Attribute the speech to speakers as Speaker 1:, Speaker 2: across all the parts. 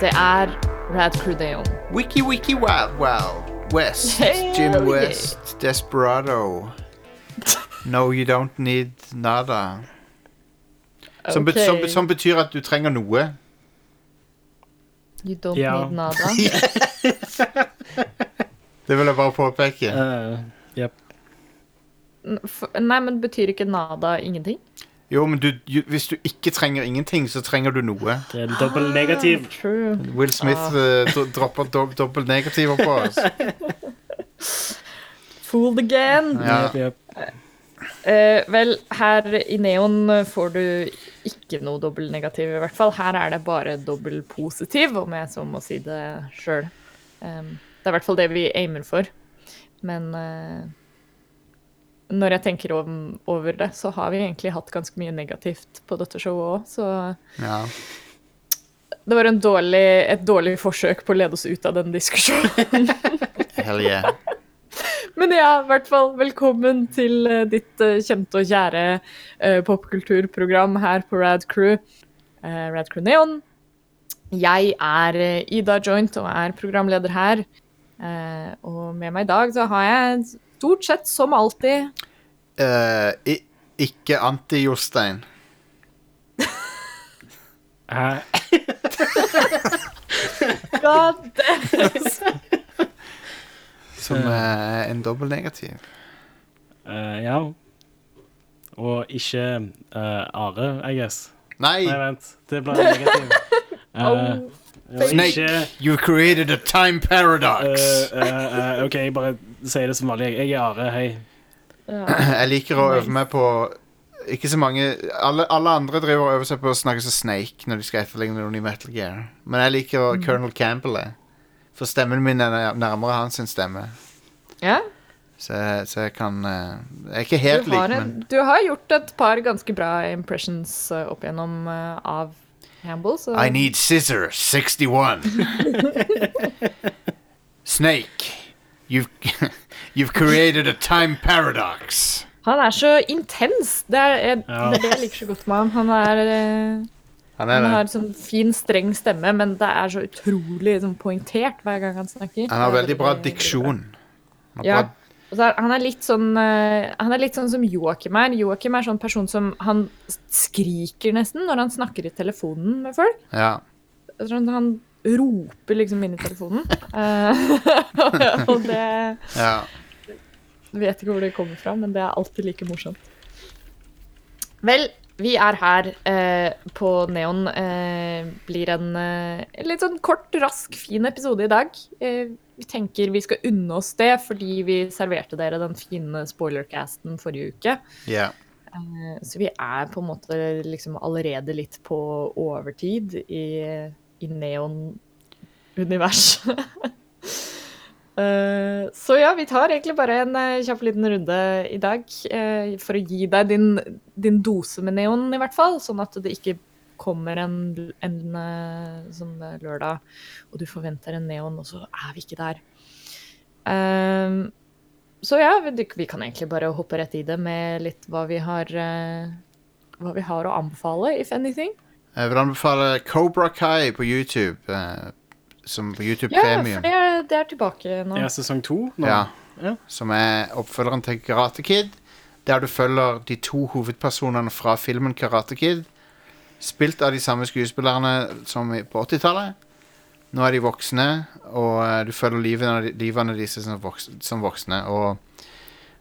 Speaker 1: Det er Rad Crudeo.
Speaker 2: Wiki Wiki Wild Wild West.
Speaker 1: Hell
Speaker 2: Jim
Speaker 1: yeah.
Speaker 2: West. Desperado. No, you don't need nada. Som, bet- som, som betyr at du trenger noe.
Speaker 1: You don't
Speaker 3: Ja.
Speaker 1: need nada.
Speaker 2: Det vil jeg bare påpeke.
Speaker 1: Uh, yep. Nei, men betyr ikke nada ingenting?
Speaker 2: Jo, men du, ju- hvis du ikke trenger ingenting, så trenger du noe.
Speaker 3: det er dobbel negativ.
Speaker 1: True.
Speaker 2: Will Smith
Speaker 1: Ah.
Speaker 2: eh, dro- dropper dob dobbelt negativer på oss.
Speaker 1: Fooled again.
Speaker 2: Ja.
Speaker 3: Jepp, jepp.
Speaker 1: Eh, vel, her i Neon får du ikke noe dobbel negativ, i hvert fall. Her er det bare dobbel positiv, om jeg så må si det sjøl. det er i hvert fall det vi aimer for. Men eh, når jeg tenker over det, så har vi egentlig hatt ganske mye negativt på dette showet òg, så
Speaker 2: ja.
Speaker 1: det var en dårlig, et dårlig forsøk på å lede oss ut av den diskusjonen.
Speaker 2: Hell yeah.
Speaker 1: Men ja, i hvert fall velkommen til eh, ditt eh, kjente og kjære eh, popkulturprogram her på Rad Crew. Rad Crew Neon. Jeg er Ida Joint og er programleder her. Og med meg i dag så har jeg stort sett som alltid
Speaker 2: Uh, ikke anti-Jostein.
Speaker 3: Eh,
Speaker 1: God damn!
Speaker 2: Som uh, en dobbel negativ.
Speaker 3: Uh, ja. Og ikke eh, Are, I guess.
Speaker 2: Nei!
Speaker 3: Nei, vent. Det ble negativ. Uh, oh,
Speaker 2: Snake,
Speaker 3: ikke
Speaker 2: you created a time paradox.
Speaker 3: eh, eh, eh, OK, bare si det som vanlig. Jeg er Are, hei.
Speaker 2: Jeg liker å øve meg på Ikke så mange alle, alle andre driver og øver seg på å snakke som Snake når de skal etterligne noen i Metal Gear. Men jeg liker mm. Colonel Campbell. jeg. For stemmen min er nærmere hans sin stemme.
Speaker 1: Ja,
Speaker 2: Så, så jeg kan eh, Jeg er ikke helt lik, men
Speaker 1: du har gjort et par ganske bra impressions eh, opp igjennom eh, av Campbell, så
Speaker 2: I need scissor 61. Snake, you've you've created a time paradox.
Speaker 1: Han er så intens. Det er, jeg,
Speaker 3: Ja.
Speaker 1: det er det jeg liker så godt med ham. Han, er,
Speaker 2: han, er
Speaker 1: han
Speaker 2: har
Speaker 1: sånn fin, streng stemme, men det er så utrolig sånn, poengtert hver gang han snakker.
Speaker 2: Han har veldig bra diksjon.
Speaker 1: Ja.
Speaker 2: bra-
Speaker 1: er, han er litt sånn eh, Han er litt sånn som Joakim er. Joakim er sånn person som Han skriker nesten når han snakker i telefonen med folk.
Speaker 2: ja.
Speaker 1: Sånn, han roper liksom inn i telefonen. Eh, og det
Speaker 2: ja.
Speaker 1: Vet ikke hvor det kommer fra, men det er alltid like morsomt. Vel, vi er her eh, på Neon. Eh, blir en eh, litt sånn kort, rask, fin episode i dag. Eh, vi tenker vi skal unne oss det fordi vi serverte dere den fine spoilercasten forrige uke.
Speaker 2: Yeah.
Speaker 1: Eh, så vi er på en måte liksom allerede litt på overtid i, i Neon-univers. Eh, så ja, vi tar egentlig bare en eh, kjapp liten runde i dag eh, for å gi deg din, din dose med neon, i hvert fall. Sånn at det ikke kommer en, en sånn lørdag, og du forventer en neon, og så er vi ikke der. Så ja, vi, vi kan egentlig bare hoppe rett i det med litt hva vi har hva vi har å anbefale, if anything.
Speaker 2: Jeg vil anbefale Cobra Kai på YouTube. eh, som på YouTube
Speaker 1: Ja,
Speaker 2: Premium.
Speaker 1: for det det er tilbake nå.
Speaker 3: Er sesong to nå?
Speaker 2: Ja.
Speaker 3: Ja.
Speaker 2: Som er oppfølgeren til Karate Kid. Der du følger de to hovedpersonene fra filmen Karate Kid. Spilt av de samme skuespillerne som på 80-tallet. Nå er de voksne, og eh, du følger livene, livene deres som, voks, som voksne. Og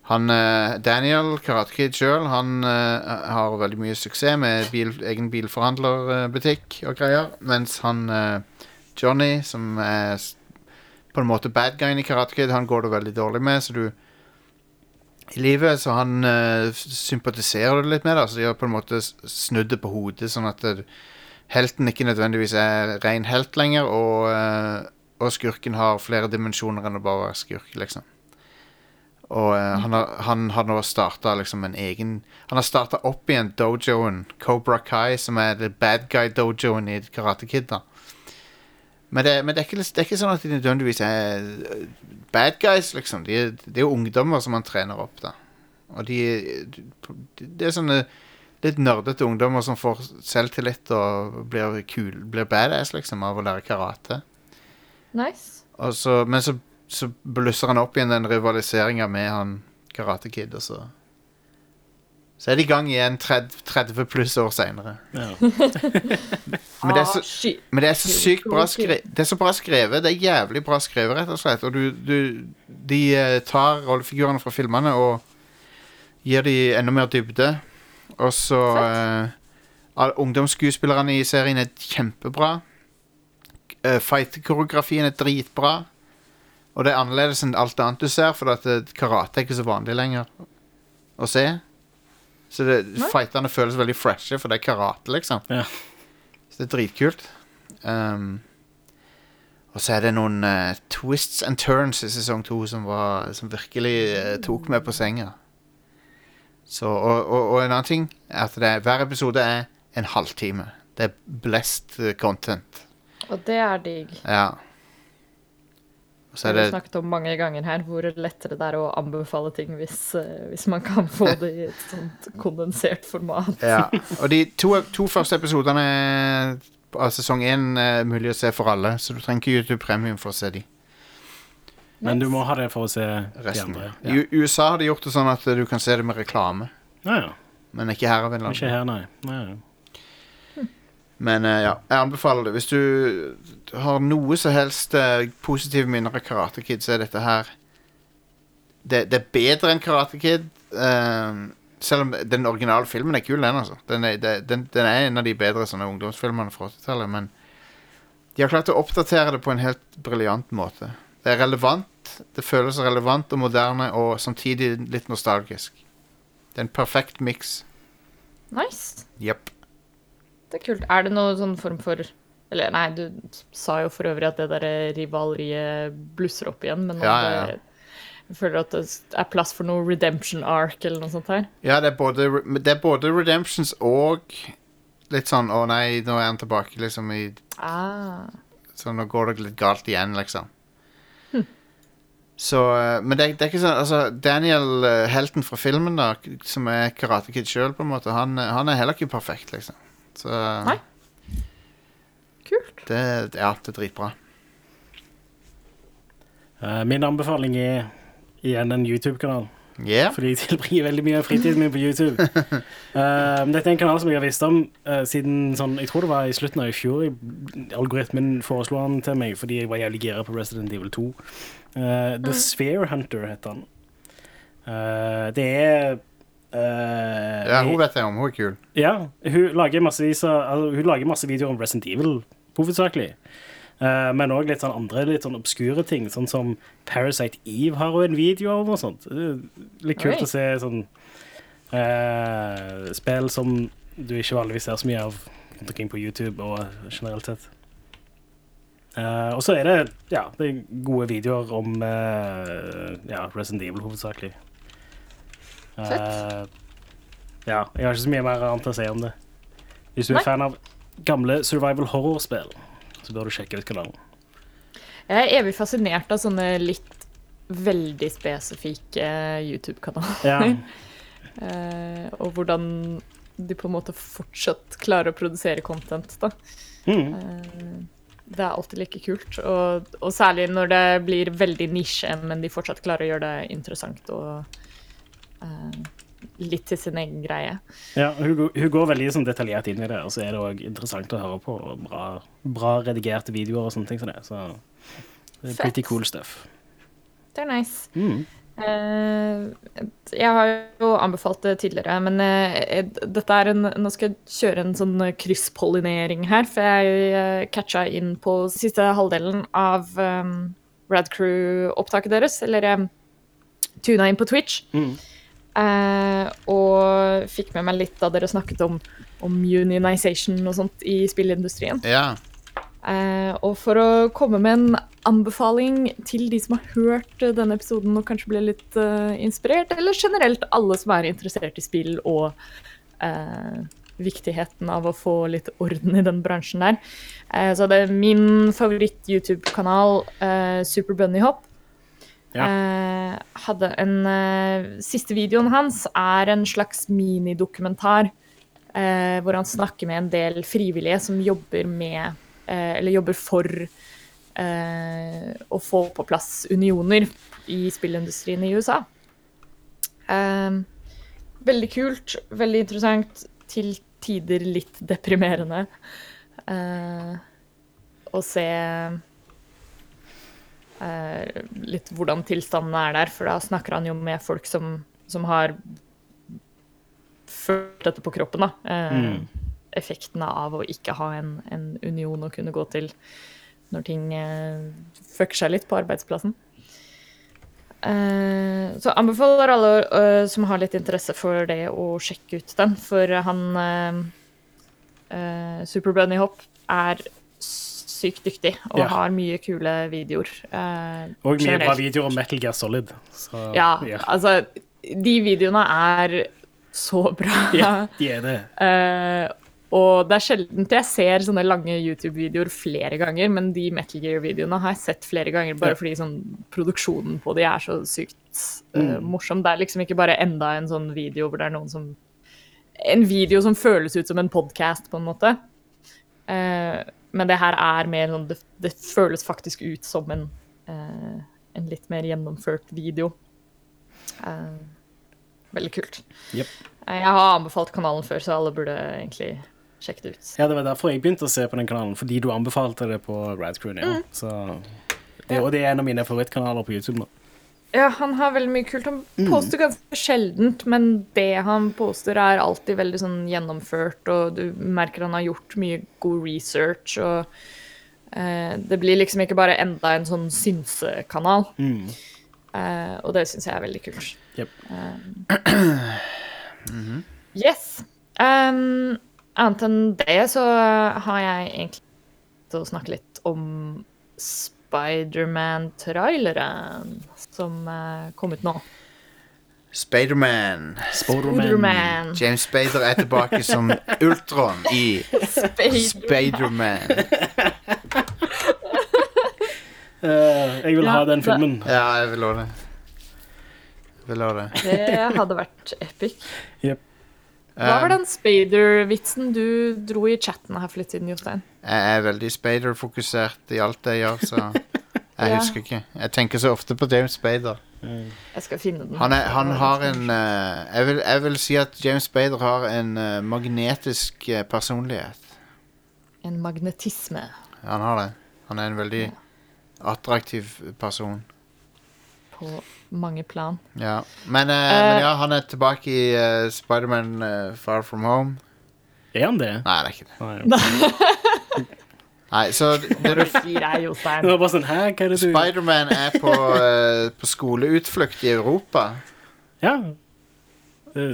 Speaker 2: han eh, Daniel, Karate Kid sjøl, han eh, har veldig mye suksess med bil, egen bilforhandlerbutikk og greier. Mens han eh, Johnny, som er på en måte bad guyen i Karate Kid, han går det veldig dårlig med, så du i livet, så han uh, sympatiserer du litt med det, så de har på en måte snudd det på hodet, sånn at det, helten ikke nødvendigvis er ren helt lenger, og, uh, og skurken har flere dimensjoner enn å bare være skurk, liksom. Og uh, han, har, han har nå starta liksom en egen Han har starta opp igjen dojoen Cobra Kai, som er det bad guy-dojoen i Karate Kid. da Men, det, men det, er ikke, det er ikke sånn at de nødvendigvis er eh, bad guys, liksom. Det er- er jo ungdommer som han trener opp, da. Og de Det er sånne litt nerdete ungdommer som får selvtillit og blir, kul, blir badass liksom, av å lære karate.
Speaker 1: Nice.
Speaker 2: Så, men så, så blusser han opp igjen den rivaliseringa med han Karate Kid, og så Så er de i gang igjen 30, 30 pluss år seinere.
Speaker 3: Ja.
Speaker 2: Men det er så-
Speaker 1: Ah.
Speaker 2: Men det er så sykt bra skrevet. Det er så bra skrevet. Det er jævlig bra skrevet, rett og slett. Og du, du De eh, tar rollefigurene fra filmene og gir de enda mer dybde. Og så uh, Ungdomsskuespillerne i serien er kjempebra. Uh, Fight-koreografien er dritbra. Og det er annerledes enn alt annet du ser, for at karate er ikke så vanlig lenger å se. Så det, fightene føles veldig freshe, for det er karate, liksom.
Speaker 3: Ja.
Speaker 2: Så det er dritkult. Um, og så er det noen uh, twists and turns i sesong to som, var, som virkelig uh, tok meg på senga. Så, og, og, og en annen ting er at det, er- hver episode er en halvtime. Det er blessed content.
Speaker 1: Og det er digg.
Speaker 2: Ja. Og det...
Speaker 1: Vi
Speaker 2: er
Speaker 1: har snakket om mange ganger her hvor lettere det er å anbefale ting hvis, eh, hvis man kan få det i et sånt kondensert format.
Speaker 2: Ja. Og de to, to første episodene av sesong én er mulig å se for alle, så du trenger ikke YouTube Premium for å se de.
Speaker 3: Men du må ha det for å se de
Speaker 2: resten.
Speaker 3: andre.
Speaker 2: I
Speaker 3: Ja.
Speaker 2: I USA har de gjort det sånn at du kan se det med reklame,
Speaker 3: Ja, ja.
Speaker 2: men ikke her av en eller
Speaker 3: Ikke her, nei. nei.
Speaker 2: Men uh, ja, jeg anbefaler det. Hvis du har noe som helst uh, positive minner av Karate Kid, så er dette her Det, det er bedre enn Karate Kid. Uh, selv om den originale filmen er kul, den, altså. Den er, den, den er en av de bedre sånne ungdomsfilmene fra 80-tallet, men de har klart å oppdatere det på en helt briljant måte. Det er relevant, det føles relevant og moderne, og samtidig litt nostalgisk. Det er en perfekt miks.
Speaker 1: Nice.
Speaker 2: Jepp.
Speaker 1: Det er kult. Er det noen sånn form for Eller nei, du sa jo for øvrig at det der rivaleriet blusser opp igjen, men
Speaker 2: Ja, ja, ja.
Speaker 1: det jeg føler at det er plass for noe redemption arc eller noe sånt her.
Speaker 2: Ja, det er både, det er både Redemptions og litt sånn Å nei, nå er han tilbake, liksom. I,
Speaker 1: Ah.
Speaker 2: så nå går det litt galt igjen, liksom. Så eh, Men det, det er ikke sånn Altså, Daniel, eh, helten fra filmen, da, som er Karate Kid sjøl, på en måte, han, eh, han er heller ikke perfekt, liksom. Så
Speaker 1: Nei. Kult.
Speaker 2: Det, ja, det er dritbra.
Speaker 3: Eh, min anbefaling er igjen en YouTube-kanal.
Speaker 2: Yeah.
Speaker 3: Fordi jeg tilbringer veldig mye av fritiden min på YouTube. Eh, dette er en kanal som jeg har visst om eh, siden sånn, jeg tror det var i slutten av i fjor. Algoritmen foreslo han til meg fordi jeg var jævlig gira på Resident Evil 2. Eh, The Sphere Hunter heter han. Eh, det er eh,
Speaker 2: Ja, hun vet jeg om. Hun er kul.
Speaker 3: ja, hun lager, massevis altså, hun lager masse videoer om Resident Evil, hovedsakelig. Uh, men òg litt sånn andre litt sånn obskure ting, sånn som Parasite Eve har hun en video om og sånt. Litt kult
Speaker 1: Oi.
Speaker 3: å se sånn uh, spill som du ikke vanligvis ser så mye av rundt omkring på YouTube og generelt sett. Uh, og så er det ja, det er gode videoer om uh, ja, Resident Evil hovedsakelig. Eh, ja, jeg har ikke så mye mer annet å si om det. Hvis du er
Speaker 1: Nei.
Speaker 3: fan av gamle survival horror-spill, så bør du sjekke ut kanalen.
Speaker 1: Jeg er evig fascinert av sånne litt veldig spesifikke eh, YouTube-kanaler.
Speaker 3: Ja,
Speaker 1: Eh, og hvordan de på en måte fortsatt klarer å produsere content, da.
Speaker 3: mm.
Speaker 1: Eh, det er alltid like kult. Og, og særlig når det blir veldig nisje, men de fortsatt klarer å gjøre det interessant og litt til sin egen greie.
Speaker 3: ja hun, går- hun går veldig sånn detaljert inn i det, og så er det òg interessant å høre på. og Bra, bra redigerte videoer og sånne ting som det. Så det er
Speaker 1: Fett.
Speaker 3: pretty cool stuff.
Speaker 1: Det er nice.
Speaker 3: Mm.
Speaker 1: Uh, jeg har jo anbefalt det tidligere, men uh, dette er en Nå skal jeg kjøre en sånn krysspollinering her, for jeg uh, catcha inn på siste halvdelen av um, Radcrew-opptaket deres, eller um, tuna inn på Twitch.
Speaker 3: Mm.
Speaker 1: Eh, og fikk med meg litt da dere snakket om, om unionization og sånt i spillindustrien.
Speaker 2: Ja.
Speaker 1: Eh, og for å komme med en anbefaling til de som har hørt denne episoden og kanskje ble litt uh, inspirert, eller generelt alle som er interessert i spill og eh, viktigheten av å få litt orden i den bransjen der. Eh, så det er min favoritt-YouTube-kanal, eh, Super Bunny Hop. Eh, hadde en eh, Siste videoen hans er en slags minidokumentar eh, hvor han snakker med en del frivillige som jobber med eh, Eller jobber for å få på plass unioner i spillindustrien i USA. Veldig kult, veldig interessant, til tider litt deprimerende. Å se eh, litt hvordan tilstandene er der, for da snakker han jo med folk som, som har følt dette på kroppen, da. Eh,
Speaker 3: Mm.
Speaker 1: Effektene av å ikke ha en, en union å kunne gå til når ting eh, fucker seg litt på arbeidsplassen. Eh, så anbefaler alle eh, som har litt interesse for det, å sjekke ut den. For han eh, eh, Super Bunny Hop er sykt dyktig og
Speaker 3: Ja.
Speaker 1: har mye kule videoer. eh,
Speaker 3: Og mye bra videoer om Metal Gear Solid. Så,
Speaker 1: Ja, altså De videoene er så bra.
Speaker 3: ja, de er det.
Speaker 1: Eh, og det er sjelden jeg ser sånne lange YouTube-videoer flere ganger, men de Metal Gear-videoene har jeg sett flere ganger bare
Speaker 3: Ja.
Speaker 1: fordi sånn, produksjonen på de er så sykt
Speaker 3: Mm.
Speaker 1: morsom. Det er liksom ikke bare enda en sånn video hvor det er noen som En video som føles ut som en podkast, på en måte. Eh, men det her er mer sånn Det, det føles faktisk ut som en, eh, en litt mer gjennomført video. Eh, veldig kult.
Speaker 3: Jep.
Speaker 1: Eh, Jeg har anbefalt kanalen før, så alle burde egentlig sjekke det ut.
Speaker 3: Ja, det var derfor jeg begynte å se på den kanalen, fordi du anbefalte det på Radcrew. Ja. Så det, og det er en av mine favorittkanaler på YouTube nå.
Speaker 1: Ja, han har veldig mye kult. Han poster ganske sjeldent, men det han poster, er alltid veldig sånn gjennomført, og du merker han har gjort mye god research, og eh, det blir liksom ikke bare enda en sånn synsekanal.
Speaker 3: Mm.
Speaker 1: Eh, og det syns jeg er veldig kult.
Speaker 3: Yep.
Speaker 1: Um, Yes. Um, annet enn det så har jeg egentlig til å snakke litt om Spiderman-traileren som eh, kom ut nå.
Speaker 2: Spiderman.
Speaker 3: Spiderman.
Speaker 2: James Spader er tilbake som Ultron i Spiderman.
Speaker 3: Uh, jeg vil
Speaker 1: Ja,
Speaker 3: ha den filmen.
Speaker 2: Ja, jeg vil òg det. Vil det.
Speaker 1: Det hadde vært epic.
Speaker 3: Jep.
Speaker 1: Hva var
Speaker 2: Um,
Speaker 1: den Spader-vitsen du dro i chatten her for litt siden, Jostein?
Speaker 2: Jeg er veldig Spader-fokusert i alt jeg gjør, så jeg
Speaker 1: Ja.
Speaker 2: husker ikke. Jeg tenker så ofte på James Spader.
Speaker 1: Jeg skal finne den.
Speaker 2: Han, er, han har en eh, jeg, vil, jeg vil si at James Spader har en eh, magnetisk eh, personlighet.
Speaker 1: En magnetisme.
Speaker 2: Han har det. Han er en veldig attraktiv person.
Speaker 1: på mange plan.
Speaker 2: Ja. Men, eh, men ja, han er tilbake i uh, Spiderman eh, Far From Home.
Speaker 3: Er han det?
Speaker 2: Nei, det er ikke det.
Speaker 3: Nei.
Speaker 2: Nei, så det, du
Speaker 1: sier jeg,
Speaker 3: Det
Speaker 1: Jostein?
Speaker 3: var bare sånn Hæ, hva er det du
Speaker 2: Spiderman er på, eh, på skoleutflukt i Europa.
Speaker 3: Ja. Eh,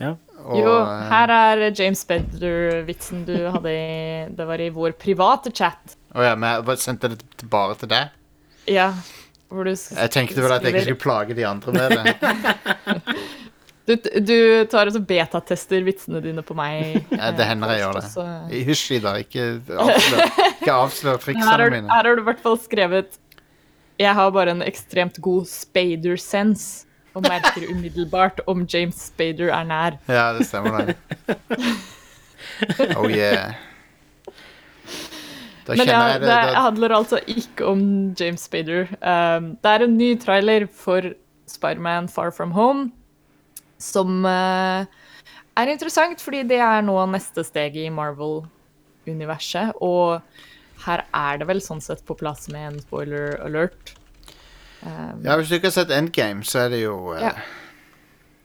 Speaker 3: ja.
Speaker 2: Og,
Speaker 1: Jo,
Speaker 2: eh,
Speaker 1: her er James Bedder-vitsen du hadde i Det var i vår private chat.
Speaker 2: Å ja, men jeg bare sendte det til- bare til deg.
Speaker 1: Ja,
Speaker 2: Jeg tenkte vel at jeg ikke skulle plage de andre med det.
Speaker 1: Du, du tar altså så betatester vitsene dine på meg.
Speaker 2: Ja, det hender jeg gjør det. Hysj, Ida. Ikke avslør, ikke avslør triksene mine.
Speaker 1: her har du i hvert fall skrevet Jeg har bare en ekstremt god spader-sense og merker umiddelbart om James Spader er nær.
Speaker 2: Ja, det stemmer det. Oh yeah. Da
Speaker 1: Men ja, det
Speaker 2: det.
Speaker 1: Handler altså ikke om James Spader. Um, det er en ny trailer for Spiderman Far From Home som uh, er interessant, fordi det er nå neste steg i Marvel-universet. Og her er det vel sånn sett på plass med en spoiler alert. Um,
Speaker 2: ja, Hvis du ikke har sett Endgame, så er det jo uh...
Speaker 1: Ja.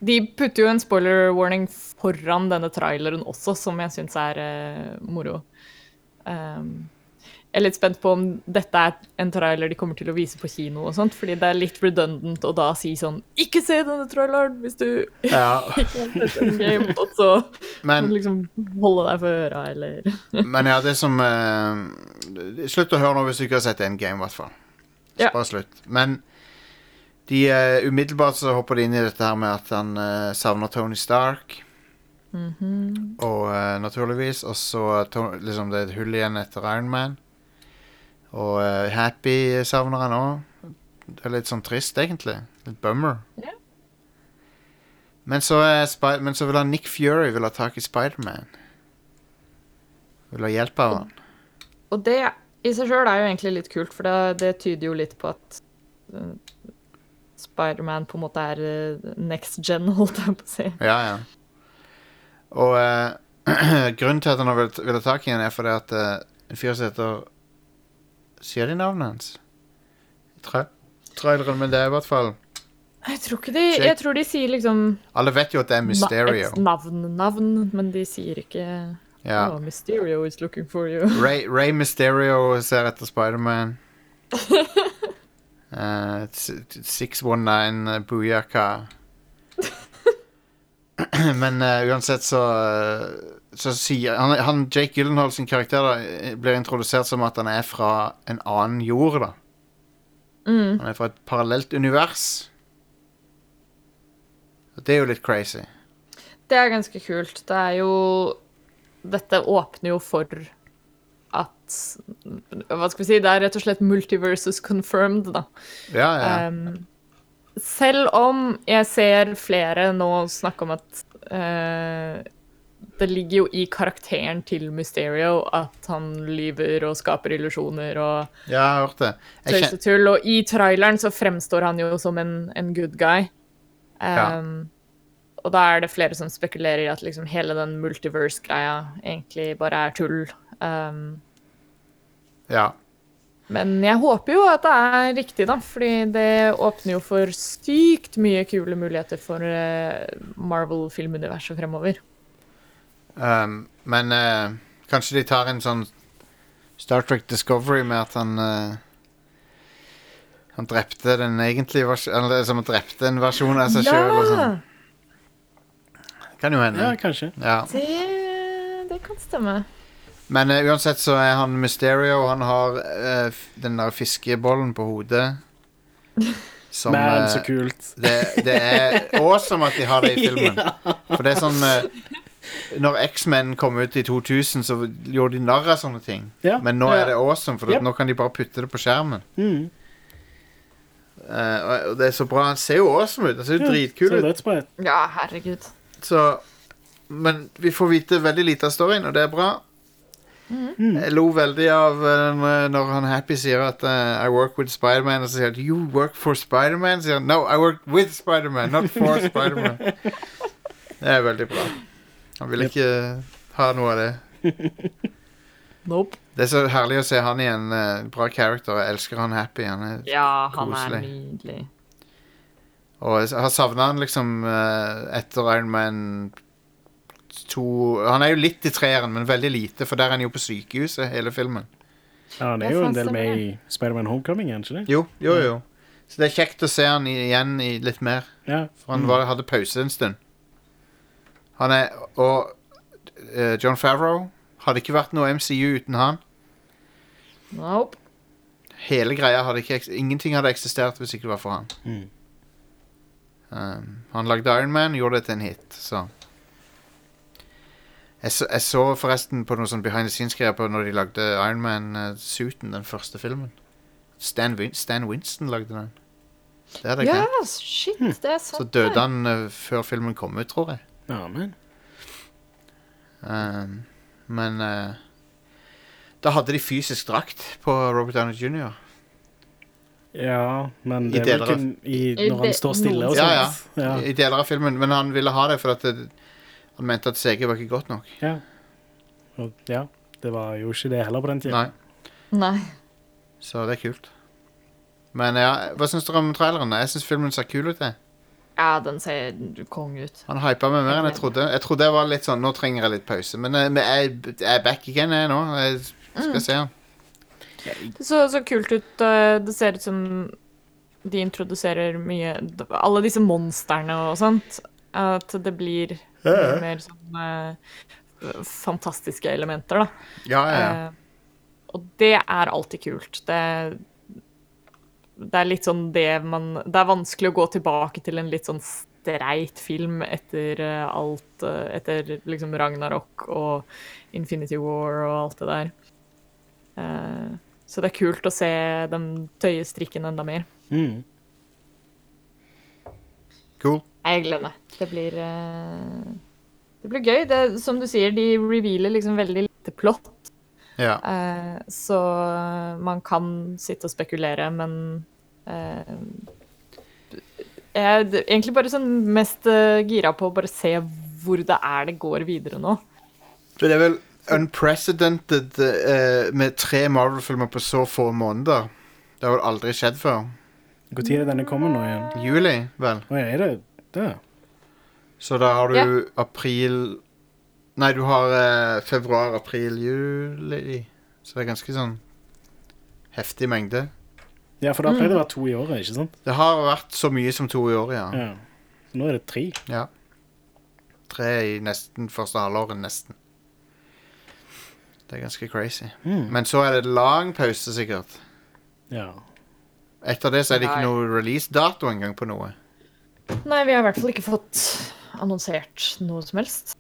Speaker 1: De putter jo en spoiler warning foran denne traileren også, som jeg syns er uh, moro. Um, jeg er litt spent på om dette er en trailer de kommer til å vise på kino, og sånt, fordi det er litt redundant å da si sånn Ikke se denne traileren hvis du
Speaker 2: ja.
Speaker 1: Endgame, og så
Speaker 2: Men,
Speaker 1: liksom holde deg for øra, eller
Speaker 2: men ja, det som uh, Slutt å høre nå hvis du ikke har sett Endgame, i hvert fall.
Speaker 1: Ja.
Speaker 2: Bare slutt. Men de uh, umiddelbart så hopper de inn i dette her med at han uh, savner Tony Stark. Og uh, naturligvis. Og så liksom det er et hull igjen etter Iron Man. Og uh, Happy savner han òg. Det er litt sånn trist, egentlig. Litt bummer.
Speaker 1: Yeah.
Speaker 2: Men så, er men så vil han Nick Fury vil ha tak i Spiderman. Vil ha hjelp av han.
Speaker 1: Og det i seg sjøl er jo egentlig litt kult, for det, det tyder jo litt på at uh, Spiderman på en måte er eh, next gen, holdt jeg på å si.
Speaker 2: Ja, ja. Og eh, grunnen til at han vil, vil ha tak i han, er fordi at eh, en fyr som heter Sier de navnet hans? Tra traileren, men det er i hvert fall
Speaker 1: Jeg tror ikke de. Jeg tror de sier liksom
Speaker 2: Alle vet jo at det er Mysterio.
Speaker 1: et navn, navn, men de sier ikke
Speaker 2: Ja.
Speaker 1: Oh, Mysterio is looking for you.
Speaker 2: Ray, Ray Mysterio ser etter Spiderman. Uh, 619 uh, Booyaka. Men uh, uansett så eh, Så sier han, han Jake Gyllenhaal sin karakter da, eh, blir introdusert som at han er fra en annen jord. da
Speaker 1: Mm.
Speaker 2: Han er fra et parallelt univers. Og Det er jo litt crazy.
Speaker 1: Det er ganske kult. Det er jo Dette åpner jo for at Hva skal vi si? Det er rett og slett multiverses confirmed, da.
Speaker 2: Ja, ja.
Speaker 1: Um, selv om jeg ser flere nå snakke om at eh, det ligger jo i karakteren til Mysterio at han lyver og skaper illusjoner og
Speaker 2: ja, jeg har hørt det. Kjen-
Speaker 1: og i traileren så fremstår han jo som en, en good guy.
Speaker 2: Ja.
Speaker 1: Um, Og da er det flere som spekulerer i at liksom hele den multiverse-greia egentlig bare er tull. Um,
Speaker 2: ja.
Speaker 1: Men jeg håper jo at det er riktig, da, fordi det åpner jo for sykt mye kule muligheter for eh, Marvel-filmuniverset fremover.
Speaker 2: Um, men uh, kanskje de tar en sånn Star Trek Discovery med at han uh, Han drepte den egentlige versjonen Eller som han drepte en versjon av seg sjøl og sånn. Kan jo hende.
Speaker 3: Ja, kanskje.
Speaker 2: Ja.
Speaker 1: Det, det kan stemme.
Speaker 2: Men uh, uansett så er han Mysterio, og han har uh, den der fiskebollen på hodet. Som
Speaker 3: Men
Speaker 2: eh,
Speaker 3: så kult.
Speaker 2: det, det er awesome at de har det i filmen. For det er sånn eh, Når X-Men kom ut i 2000, så gjorde de narr av sånne ting.
Speaker 3: Ja.
Speaker 2: Men nå er det awesome, for
Speaker 3: Yep.
Speaker 2: nå kan de bare putte det på skjermen.
Speaker 3: Mm.
Speaker 2: Eh, og- det er så bra. Han ser jo awesome ut. Han ser jo dritkul ut.
Speaker 1: Ja, herregud.
Speaker 2: Så, men vi får vite veldig lite av storyen, og det er bra.
Speaker 3: Mm.
Speaker 2: Jeg lo veldig av eh, når han Happy sier at uh, I work with Spiderman, og så sier han You work for Spiderman? sier han No, I work with Spiderman, not for Spiderman. Det er veldig bra. Han vil ikke ha noe av det.
Speaker 1: Nope.
Speaker 2: Det er så herlig å se han igjen. eh, bra character. Jeg elsker han Happy. Han er,
Speaker 1: Ja, han er nydelig.
Speaker 2: og jeg har savna han liksom eh, etter Iron Man 2 Han er jo litt i treeren, men veldig lite, for der er han jo på sykehuset hele filmen.
Speaker 3: Ja, han er jo en del med i Spiderman Homecoming, er han ikke det?
Speaker 2: Jo, jo, jo. Så det er kjekt å se han igjen i litt mer.
Speaker 3: Ja.
Speaker 2: For han
Speaker 3: Mm.
Speaker 2: var, hadde pause en stund. Han er Og uh, John Favreau hadde ikke vært noe MCU uten han.
Speaker 1: Nope.
Speaker 2: Hele greia hadde ikke Ingenting hadde eksistert hvis ikke det var for han.
Speaker 3: Mm.
Speaker 2: Um, han lagde Iron Man gjorde det til en hit, så jeg så, jeg så forresten på noe sånn behind the scenes-greier på når de lagde Iron Man-suiten, den første filmen. Stan, Win Stan Winston lagde den. Det hadde jeg
Speaker 1: Ja,
Speaker 2: glemt.
Speaker 1: shit, det er sant.
Speaker 2: Så døde han uh, før filmen kom ut, tror jeg.
Speaker 3: Ja, men.
Speaker 2: Um, men uh, da hadde de fysisk drakt på Robert Downey jr.
Speaker 3: Ja, men
Speaker 2: I
Speaker 3: det er vel ikke i,
Speaker 1: I
Speaker 3: når han står stille og
Speaker 1: sånn.
Speaker 2: Ja,
Speaker 3: ja, Ja,
Speaker 2: I deler av filmen, men han ville ha det for at det, han mente at CG var ikke godt nok.
Speaker 3: ja. Og, ja. Det var jo ikke det heller på den tida.
Speaker 2: Nei,
Speaker 1: Nei.
Speaker 2: så det er kult. Men ja, hva syns dere om traileren? Jeg syns filmen ser kul ut. jeg.
Speaker 1: Ja, den ser kong ut.
Speaker 2: Han hypa meg mer enn jeg trodde. Jeg trodde jeg var litt sånn Nå trenger jeg litt pause. Men jeg, jeg, jeg er back again, jeg nå. Jeg skal se den.
Speaker 1: Det så så kult ut. eh, Det ser ut som de introduserer mye Alle disse monstrene og sånt. At det blir mye mer sånn uh, fantastiske elementer, da.
Speaker 2: Ja, ja, ja.
Speaker 1: Uh, og det er alltid kult. Det, det er litt sånn det man Det er vanskelig å gå tilbake til en litt sånn streit film etter eh, alt Etter liksom Ragnarok og Infinity War og alt det der. Uh, så det er kult å se dem tøye strikken enda mer.
Speaker 3: Mm.
Speaker 2: Cool.
Speaker 1: Jeg gleder meg. Det blir eh, Det blir gøy. Det, som du sier, de revealer liksom veldig lite plott.
Speaker 2: Ja.
Speaker 1: Eh, så man kan sitte og spekulere, men eh, Jeg er egentlig bare sånn mest gira på å bare se hvor det er det går videre nå.
Speaker 2: Det er vel unprecedented eh, med tre Marvel-filmer på så få måneder. Det har vel aldri skjedd før.
Speaker 3: Når er denne kommer nå igjen?
Speaker 2: Juli, vel.
Speaker 3: Å er det det?
Speaker 2: Så da har du
Speaker 1: Ja.
Speaker 2: april Nei, du har eh, februar, april, juli. Så det er ganske sånn heftig mengde.
Speaker 3: Ja, for da har det å være to i året, ikke sant?
Speaker 2: Det har vært så mye som to i året, ja.
Speaker 3: Ja. Så nå er det tre.
Speaker 2: ja. Tre i nesten første halvåret, nesten. Det er ganske crazy.
Speaker 3: Mm.
Speaker 2: Men så er det lang pause, sikkert.
Speaker 3: Ja.
Speaker 2: Etter det så er det ikke noe release-dato engang på noe.
Speaker 1: Nei, vi har i hvert fall ikke fått annonsert noe som helst.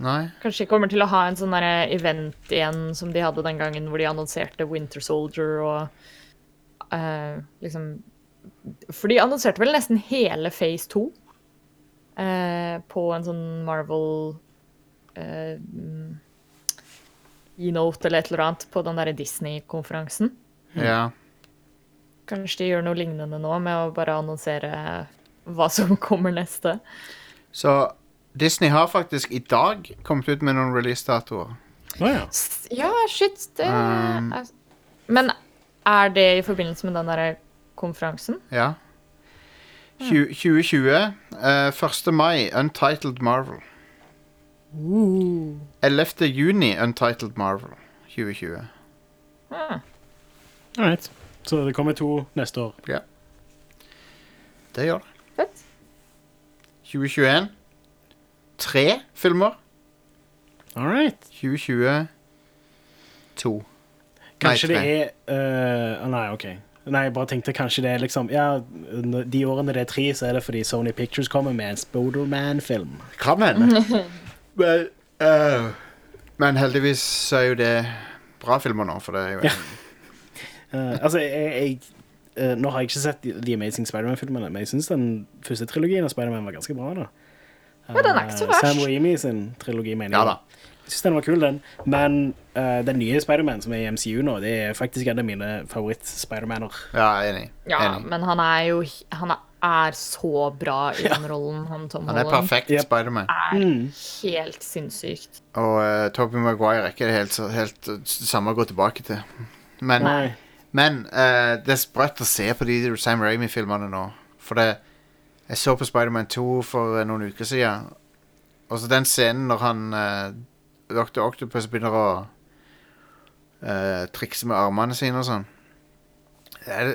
Speaker 2: Nei?
Speaker 1: Kanskje de kommer til å ha en sånn event igjen som de hadde den gangen hvor de annonserte Winter Soldier og uh, liksom For de annonserte vel nesten hele Phase 2 uh, på en sånn Marvel uh, E-note eller et eller annet på den derre Disney-konferansen.
Speaker 2: Ja.
Speaker 1: Kanskje de gjør noe lignende nå med å bare annonsere hva som kommer neste.
Speaker 2: Så Disney har faktisk i dag kommet ut med noen release-datoer.
Speaker 3: Ja.
Speaker 1: S- Ja, shit. Det
Speaker 2: Um.
Speaker 1: er Men er det i forbindelse med den derre konferansen?
Speaker 2: Ja. Tju- 2020. eh, 1. mai, Untitled Marvel. 11. juni, Untitled Marvel. 2020.
Speaker 1: Ah,
Speaker 3: All. Så det kommer to neste år.
Speaker 2: Det gjør det.
Speaker 1: Fett.
Speaker 2: 2021. Tre filmer.
Speaker 3: All right.
Speaker 2: 2020. To.
Speaker 3: Kanskje
Speaker 2: Nei,
Speaker 3: det er uh, Nei, OK. Nei, jeg bare tenkte kanskje det er liksom Ja, de årene det er tre, så er det fordi Sony Pictures kommer med en Spoderman-film.
Speaker 2: Kan hende. Men, uh, men heldigvis så er jo det bra filmer nå, for det er jo
Speaker 3: Ja. uh, altså, jeg, jeg eh, Nå har jeg ikke sett The Amazing Spiderman-filmene, men jeg syns den første trilogien av Spiderman var ganske bra. da
Speaker 1: Ja, den er ikke så
Speaker 3: Eh,
Speaker 1: verst.
Speaker 3: Sam Raimi sin trilogi, mener
Speaker 2: Ja
Speaker 3: jeg.
Speaker 2: da.
Speaker 3: Jeg syns den var kul, den. Men uh, den nye Spiderman som er i MCU nå, det er faktisk en av mine favoritt-Spidermaner.
Speaker 2: Ja, enig.
Speaker 1: Ja,
Speaker 2: enig.
Speaker 1: men han er jo Han er så bra i den rollen, han Tom Holland
Speaker 2: Han er perfekt
Speaker 3: Yep.
Speaker 2: Spiderman.
Speaker 1: er
Speaker 3: Mm.
Speaker 1: helt sinnssykt.
Speaker 2: Og uh, Toby Maguire er ikke helt, helt samme å gå tilbake til. Men,
Speaker 3: Nei.
Speaker 2: Men eh, det er sprøtt å se på de Sam Raimi-filmene nå. For det Jeg så på Spiderman 2 for eh, noen uker siden. Og så den scenen når han uh, Dr. Octopus begynner å eh, trikse med armene sine og sånn. Det er,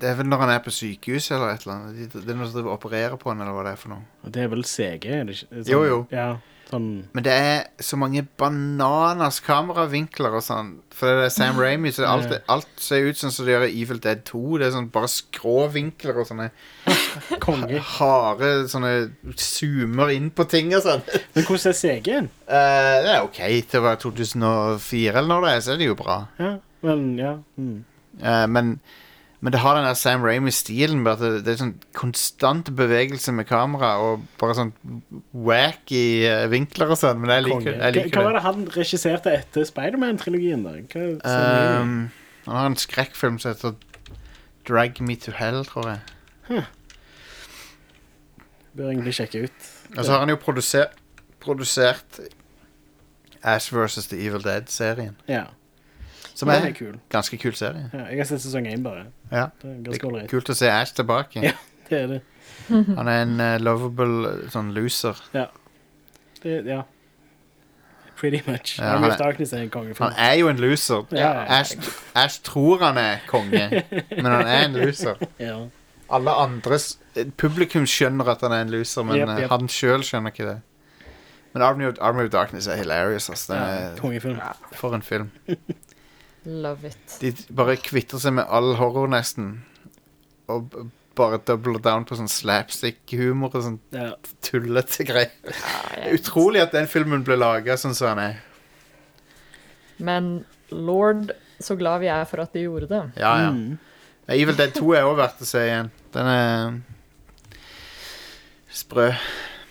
Speaker 2: det er vel når han er på sykehus eller et eller annet. Det er noen som driver og opererer på han, eller hva det er for noe.
Speaker 3: Og Det er vel CG? Er det ikke? Sånn,
Speaker 2: Jo, jo.
Speaker 3: Ja, sånn
Speaker 2: Men det er så mange bananas kameravinkler og sånn. For det er Sam Raimi, så alt, alt ser ut som det gjør i Evil Dead 2. Det er sånn bare skrå vinkler og sånne
Speaker 3: konge.
Speaker 2: harde sånne zoomer inn på ting og sånn.
Speaker 3: Men hvordan er CG-en?
Speaker 2: Uh, det er OK til å være 2004 eller når det er, så er det jo bra.
Speaker 3: Ja, men ja. Mm.
Speaker 2: Uh, men, men det har den der Sam at det, det er sånn konstant bevegelse med kamera og bare sånn wacky eh, vinkler og sånn. Men jeg liker, jeg
Speaker 3: Hva,
Speaker 2: liker
Speaker 3: hva var
Speaker 2: det.
Speaker 3: han regisserte etter Spiderman-trilogien? da? Hva,
Speaker 2: Um, han har en skrekkfilm som heter Drag Me To Hell, tror jeg.
Speaker 3: Bør egentlig sjekke ut.
Speaker 2: Og så har han jo produsert, produsert Ash vs. The Evil Dead-serien.
Speaker 3: Ja,
Speaker 2: Som
Speaker 3: den
Speaker 2: er
Speaker 3: er kul.
Speaker 2: ganske kul serie.
Speaker 3: Ja, jeg har sett sesong én, bare.
Speaker 2: Ja,
Speaker 3: Det er
Speaker 2: det er
Speaker 3: ålreit.
Speaker 2: kult å se Ash tilbake.
Speaker 3: Ja. Det er det.
Speaker 2: Han er en eh, lovable eh, sånn loser.
Speaker 3: det. Ja. Pretty much.
Speaker 2: Ja,
Speaker 3: Army
Speaker 2: han
Speaker 3: of
Speaker 2: er-
Speaker 3: Darkness er en kongefilm.
Speaker 2: Han er jo en loser.
Speaker 3: Ja, ja, ja.
Speaker 2: Ash, Ash tror han er konge, men han er en loser.
Speaker 3: Ja.
Speaker 2: Alle andres Publikum skjønner at han er en loser, men
Speaker 3: Jep,
Speaker 2: eh,
Speaker 3: jep.
Speaker 2: han sjøl skjønner ikke det. Men Army of, Army of Darkness er hilarious. ass. Den
Speaker 3: Ja,
Speaker 2: er,
Speaker 3: Kongefilm.
Speaker 2: for en film.
Speaker 1: Love it.
Speaker 2: De bare kvitter seg med all horror, nesten. Og b- bare doubler down på sånn slapstick-humor og sånn
Speaker 3: Ja.
Speaker 2: tullete greier. Er utrolig at den filmen ble laga sånn som den er.
Speaker 1: men lord, så glad vi er for at de gjorde det.
Speaker 2: Ja, ja.
Speaker 3: Mm.
Speaker 2: Evil Dead 2 er også verdt å se igjen. Den er Sprø.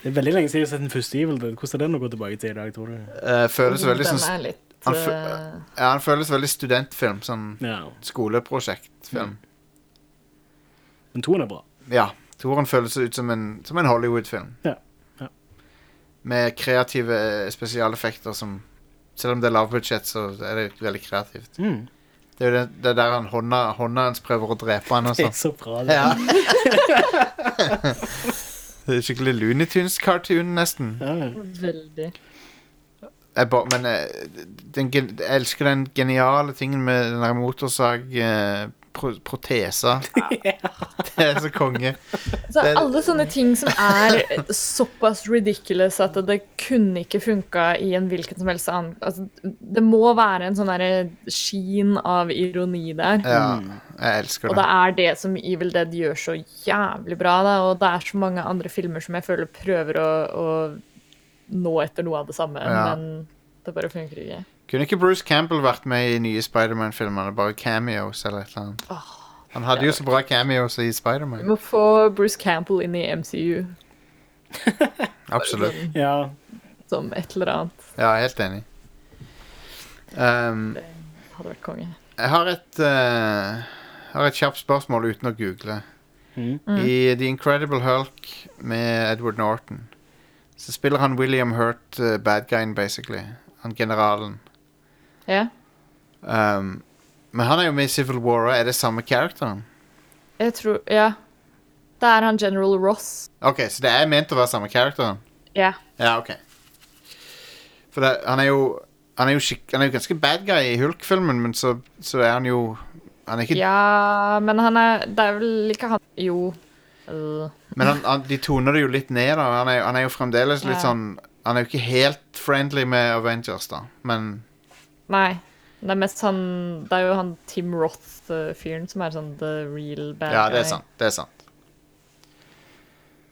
Speaker 3: Det er veldig lenge siden jeg har sett den første Evil Dead. Hvordan er den å gå tilbake til i dag, tror du?
Speaker 2: Eh, føles veldig
Speaker 1: Den
Speaker 2: sånn
Speaker 1: er litt
Speaker 2: han fø-
Speaker 1: eh,
Speaker 2: Ja, han føles veldig studentfilm. Sånn
Speaker 3: Ja.
Speaker 2: skoleprosjektfilm.
Speaker 3: Men toen er bra.
Speaker 2: Ja. Toren føles ut som en, som en Hollywood-film.
Speaker 3: Ja, ja.
Speaker 2: Med kreative eh, spesialeffekter som Selv om det er lavbudsjett, så er det veldig kreativt.
Speaker 3: Mm.
Speaker 2: Det er jo det, det er der han hånda, hånda hans prøver å drepe han og
Speaker 3: Det er
Speaker 2: sånn.
Speaker 3: så bra. Det.
Speaker 2: Ja. det er skikkelig Looney Tunes-cartoon, nesten.
Speaker 3: Ja. ja.
Speaker 1: veldig.
Speaker 2: Jeg ba, men eh, den, jeg elsker den geniale tingen med den der motorsag-protesa. det er så konge.
Speaker 1: Så
Speaker 2: Det-
Speaker 1: alle sånne ting som er såpass ridiculous at det kunne ikke funka i en hvilken som helst annen altså, Det må være en sånn skin av ironi der.
Speaker 2: Ja, jeg elsker det.
Speaker 1: Og det
Speaker 2: det.
Speaker 1: er det som Evil Dead gjør så jævlig bra. Da. Og det er så mange andre filmer som jeg føler prøver å, å nå etter noe av det samme,
Speaker 2: Ja.
Speaker 1: men det bare funker ikke.
Speaker 2: Kunne ikke Bruce Campbell vært med i nye Spiderman-filmene? Bare cameos eller et eller annet. Han hadde jo så bra cameos i
Speaker 1: Vi må få Bruce Campbell inn i MCU
Speaker 2: Absolutt.
Speaker 3: ja.
Speaker 1: som et eller annet.
Speaker 2: Ja, helt enig. Um,
Speaker 1: Det hadde vært konge.
Speaker 2: jeg har et uh, har et kjapt spørsmål uten å google.
Speaker 3: Mm.
Speaker 2: I The Incredible Hulk med Edward Norton så spiller han William Hurt, uh, bad guyen, basically. Han generalen.
Speaker 1: Ja.
Speaker 2: Um, men han er jo med i Civil War, og er det samme characteren?
Speaker 1: Jeg tror Ja. Det er han General Ross.
Speaker 2: Ok, så det er ment å være samme characteren?
Speaker 1: Ja.
Speaker 2: Ja, ok. For det, han er jo han er jo, skik han er jo ganske bad guy i Hulk-filmen, men så, så er han jo Han er ikke
Speaker 1: ja, men han er Det er vel ikke han Jo. Øh.
Speaker 2: Men han, han, de toner det jo litt ned, da. Han er, han er jo fremdeles litt
Speaker 1: Ja.
Speaker 2: sånn Han er jo ikke helt friendly med Avengers, da, men
Speaker 1: Nei. Det er mest han Det er jo han Tim Roth-fyren som er sånn the real bad
Speaker 2: Ja, det er
Speaker 1: guy.
Speaker 2: sant. Det er sant.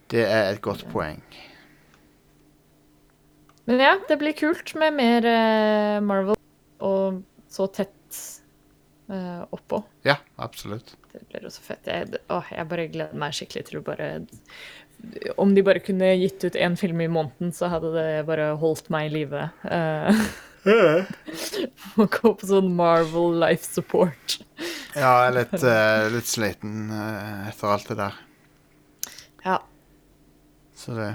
Speaker 2: Det er et godt poeng.
Speaker 1: Men ja, det blir kult med mer eh, Marvel, og så tett eh, oppå.
Speaker 2: Ja, absolutt.
Speaker 1: Det blir også fett. Jeg, å, jeg bare gleder meg skikkelig til å bare Om de bare kunne gitt ut én film i måneden, så hadde det bare holdt meg i live. Å gå på sånn Marvel life support.
Speaker 2: Ja, jeg er litt, uh, litt sliten uh, etter alt det der.
Speaker 1: Ja,
Speaker 2: Så det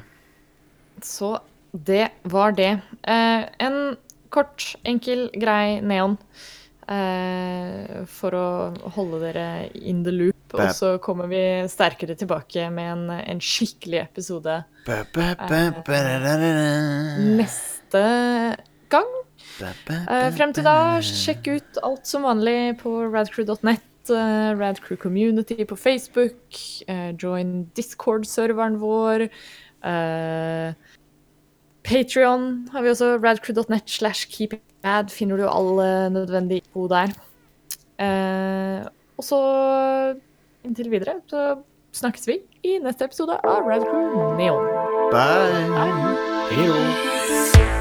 Speaker 1: så det var det. En kort, enkel, grei neon. Eh, for å holde dere in the loop. Og så kommer vi sterkere tilbake med en, en skikkelig episode
Speaker 2: bæ, bæ, da.
Speaker 1: neste gang. Eh, frem til da, sjekk ut alt som vanlig på radcrew.net. Radcrew Community på Facebook. eh, join Discord-serveren vår. Uh, Patrion har vi også. Radcrew.net slash keepingad finner du all eh, nødvendig info der. Eh, og så inntil videre så snakkes vi i neste episode av Radcrew Neon.
Speaker 2: Bye.
Speaker 3: Bye. då.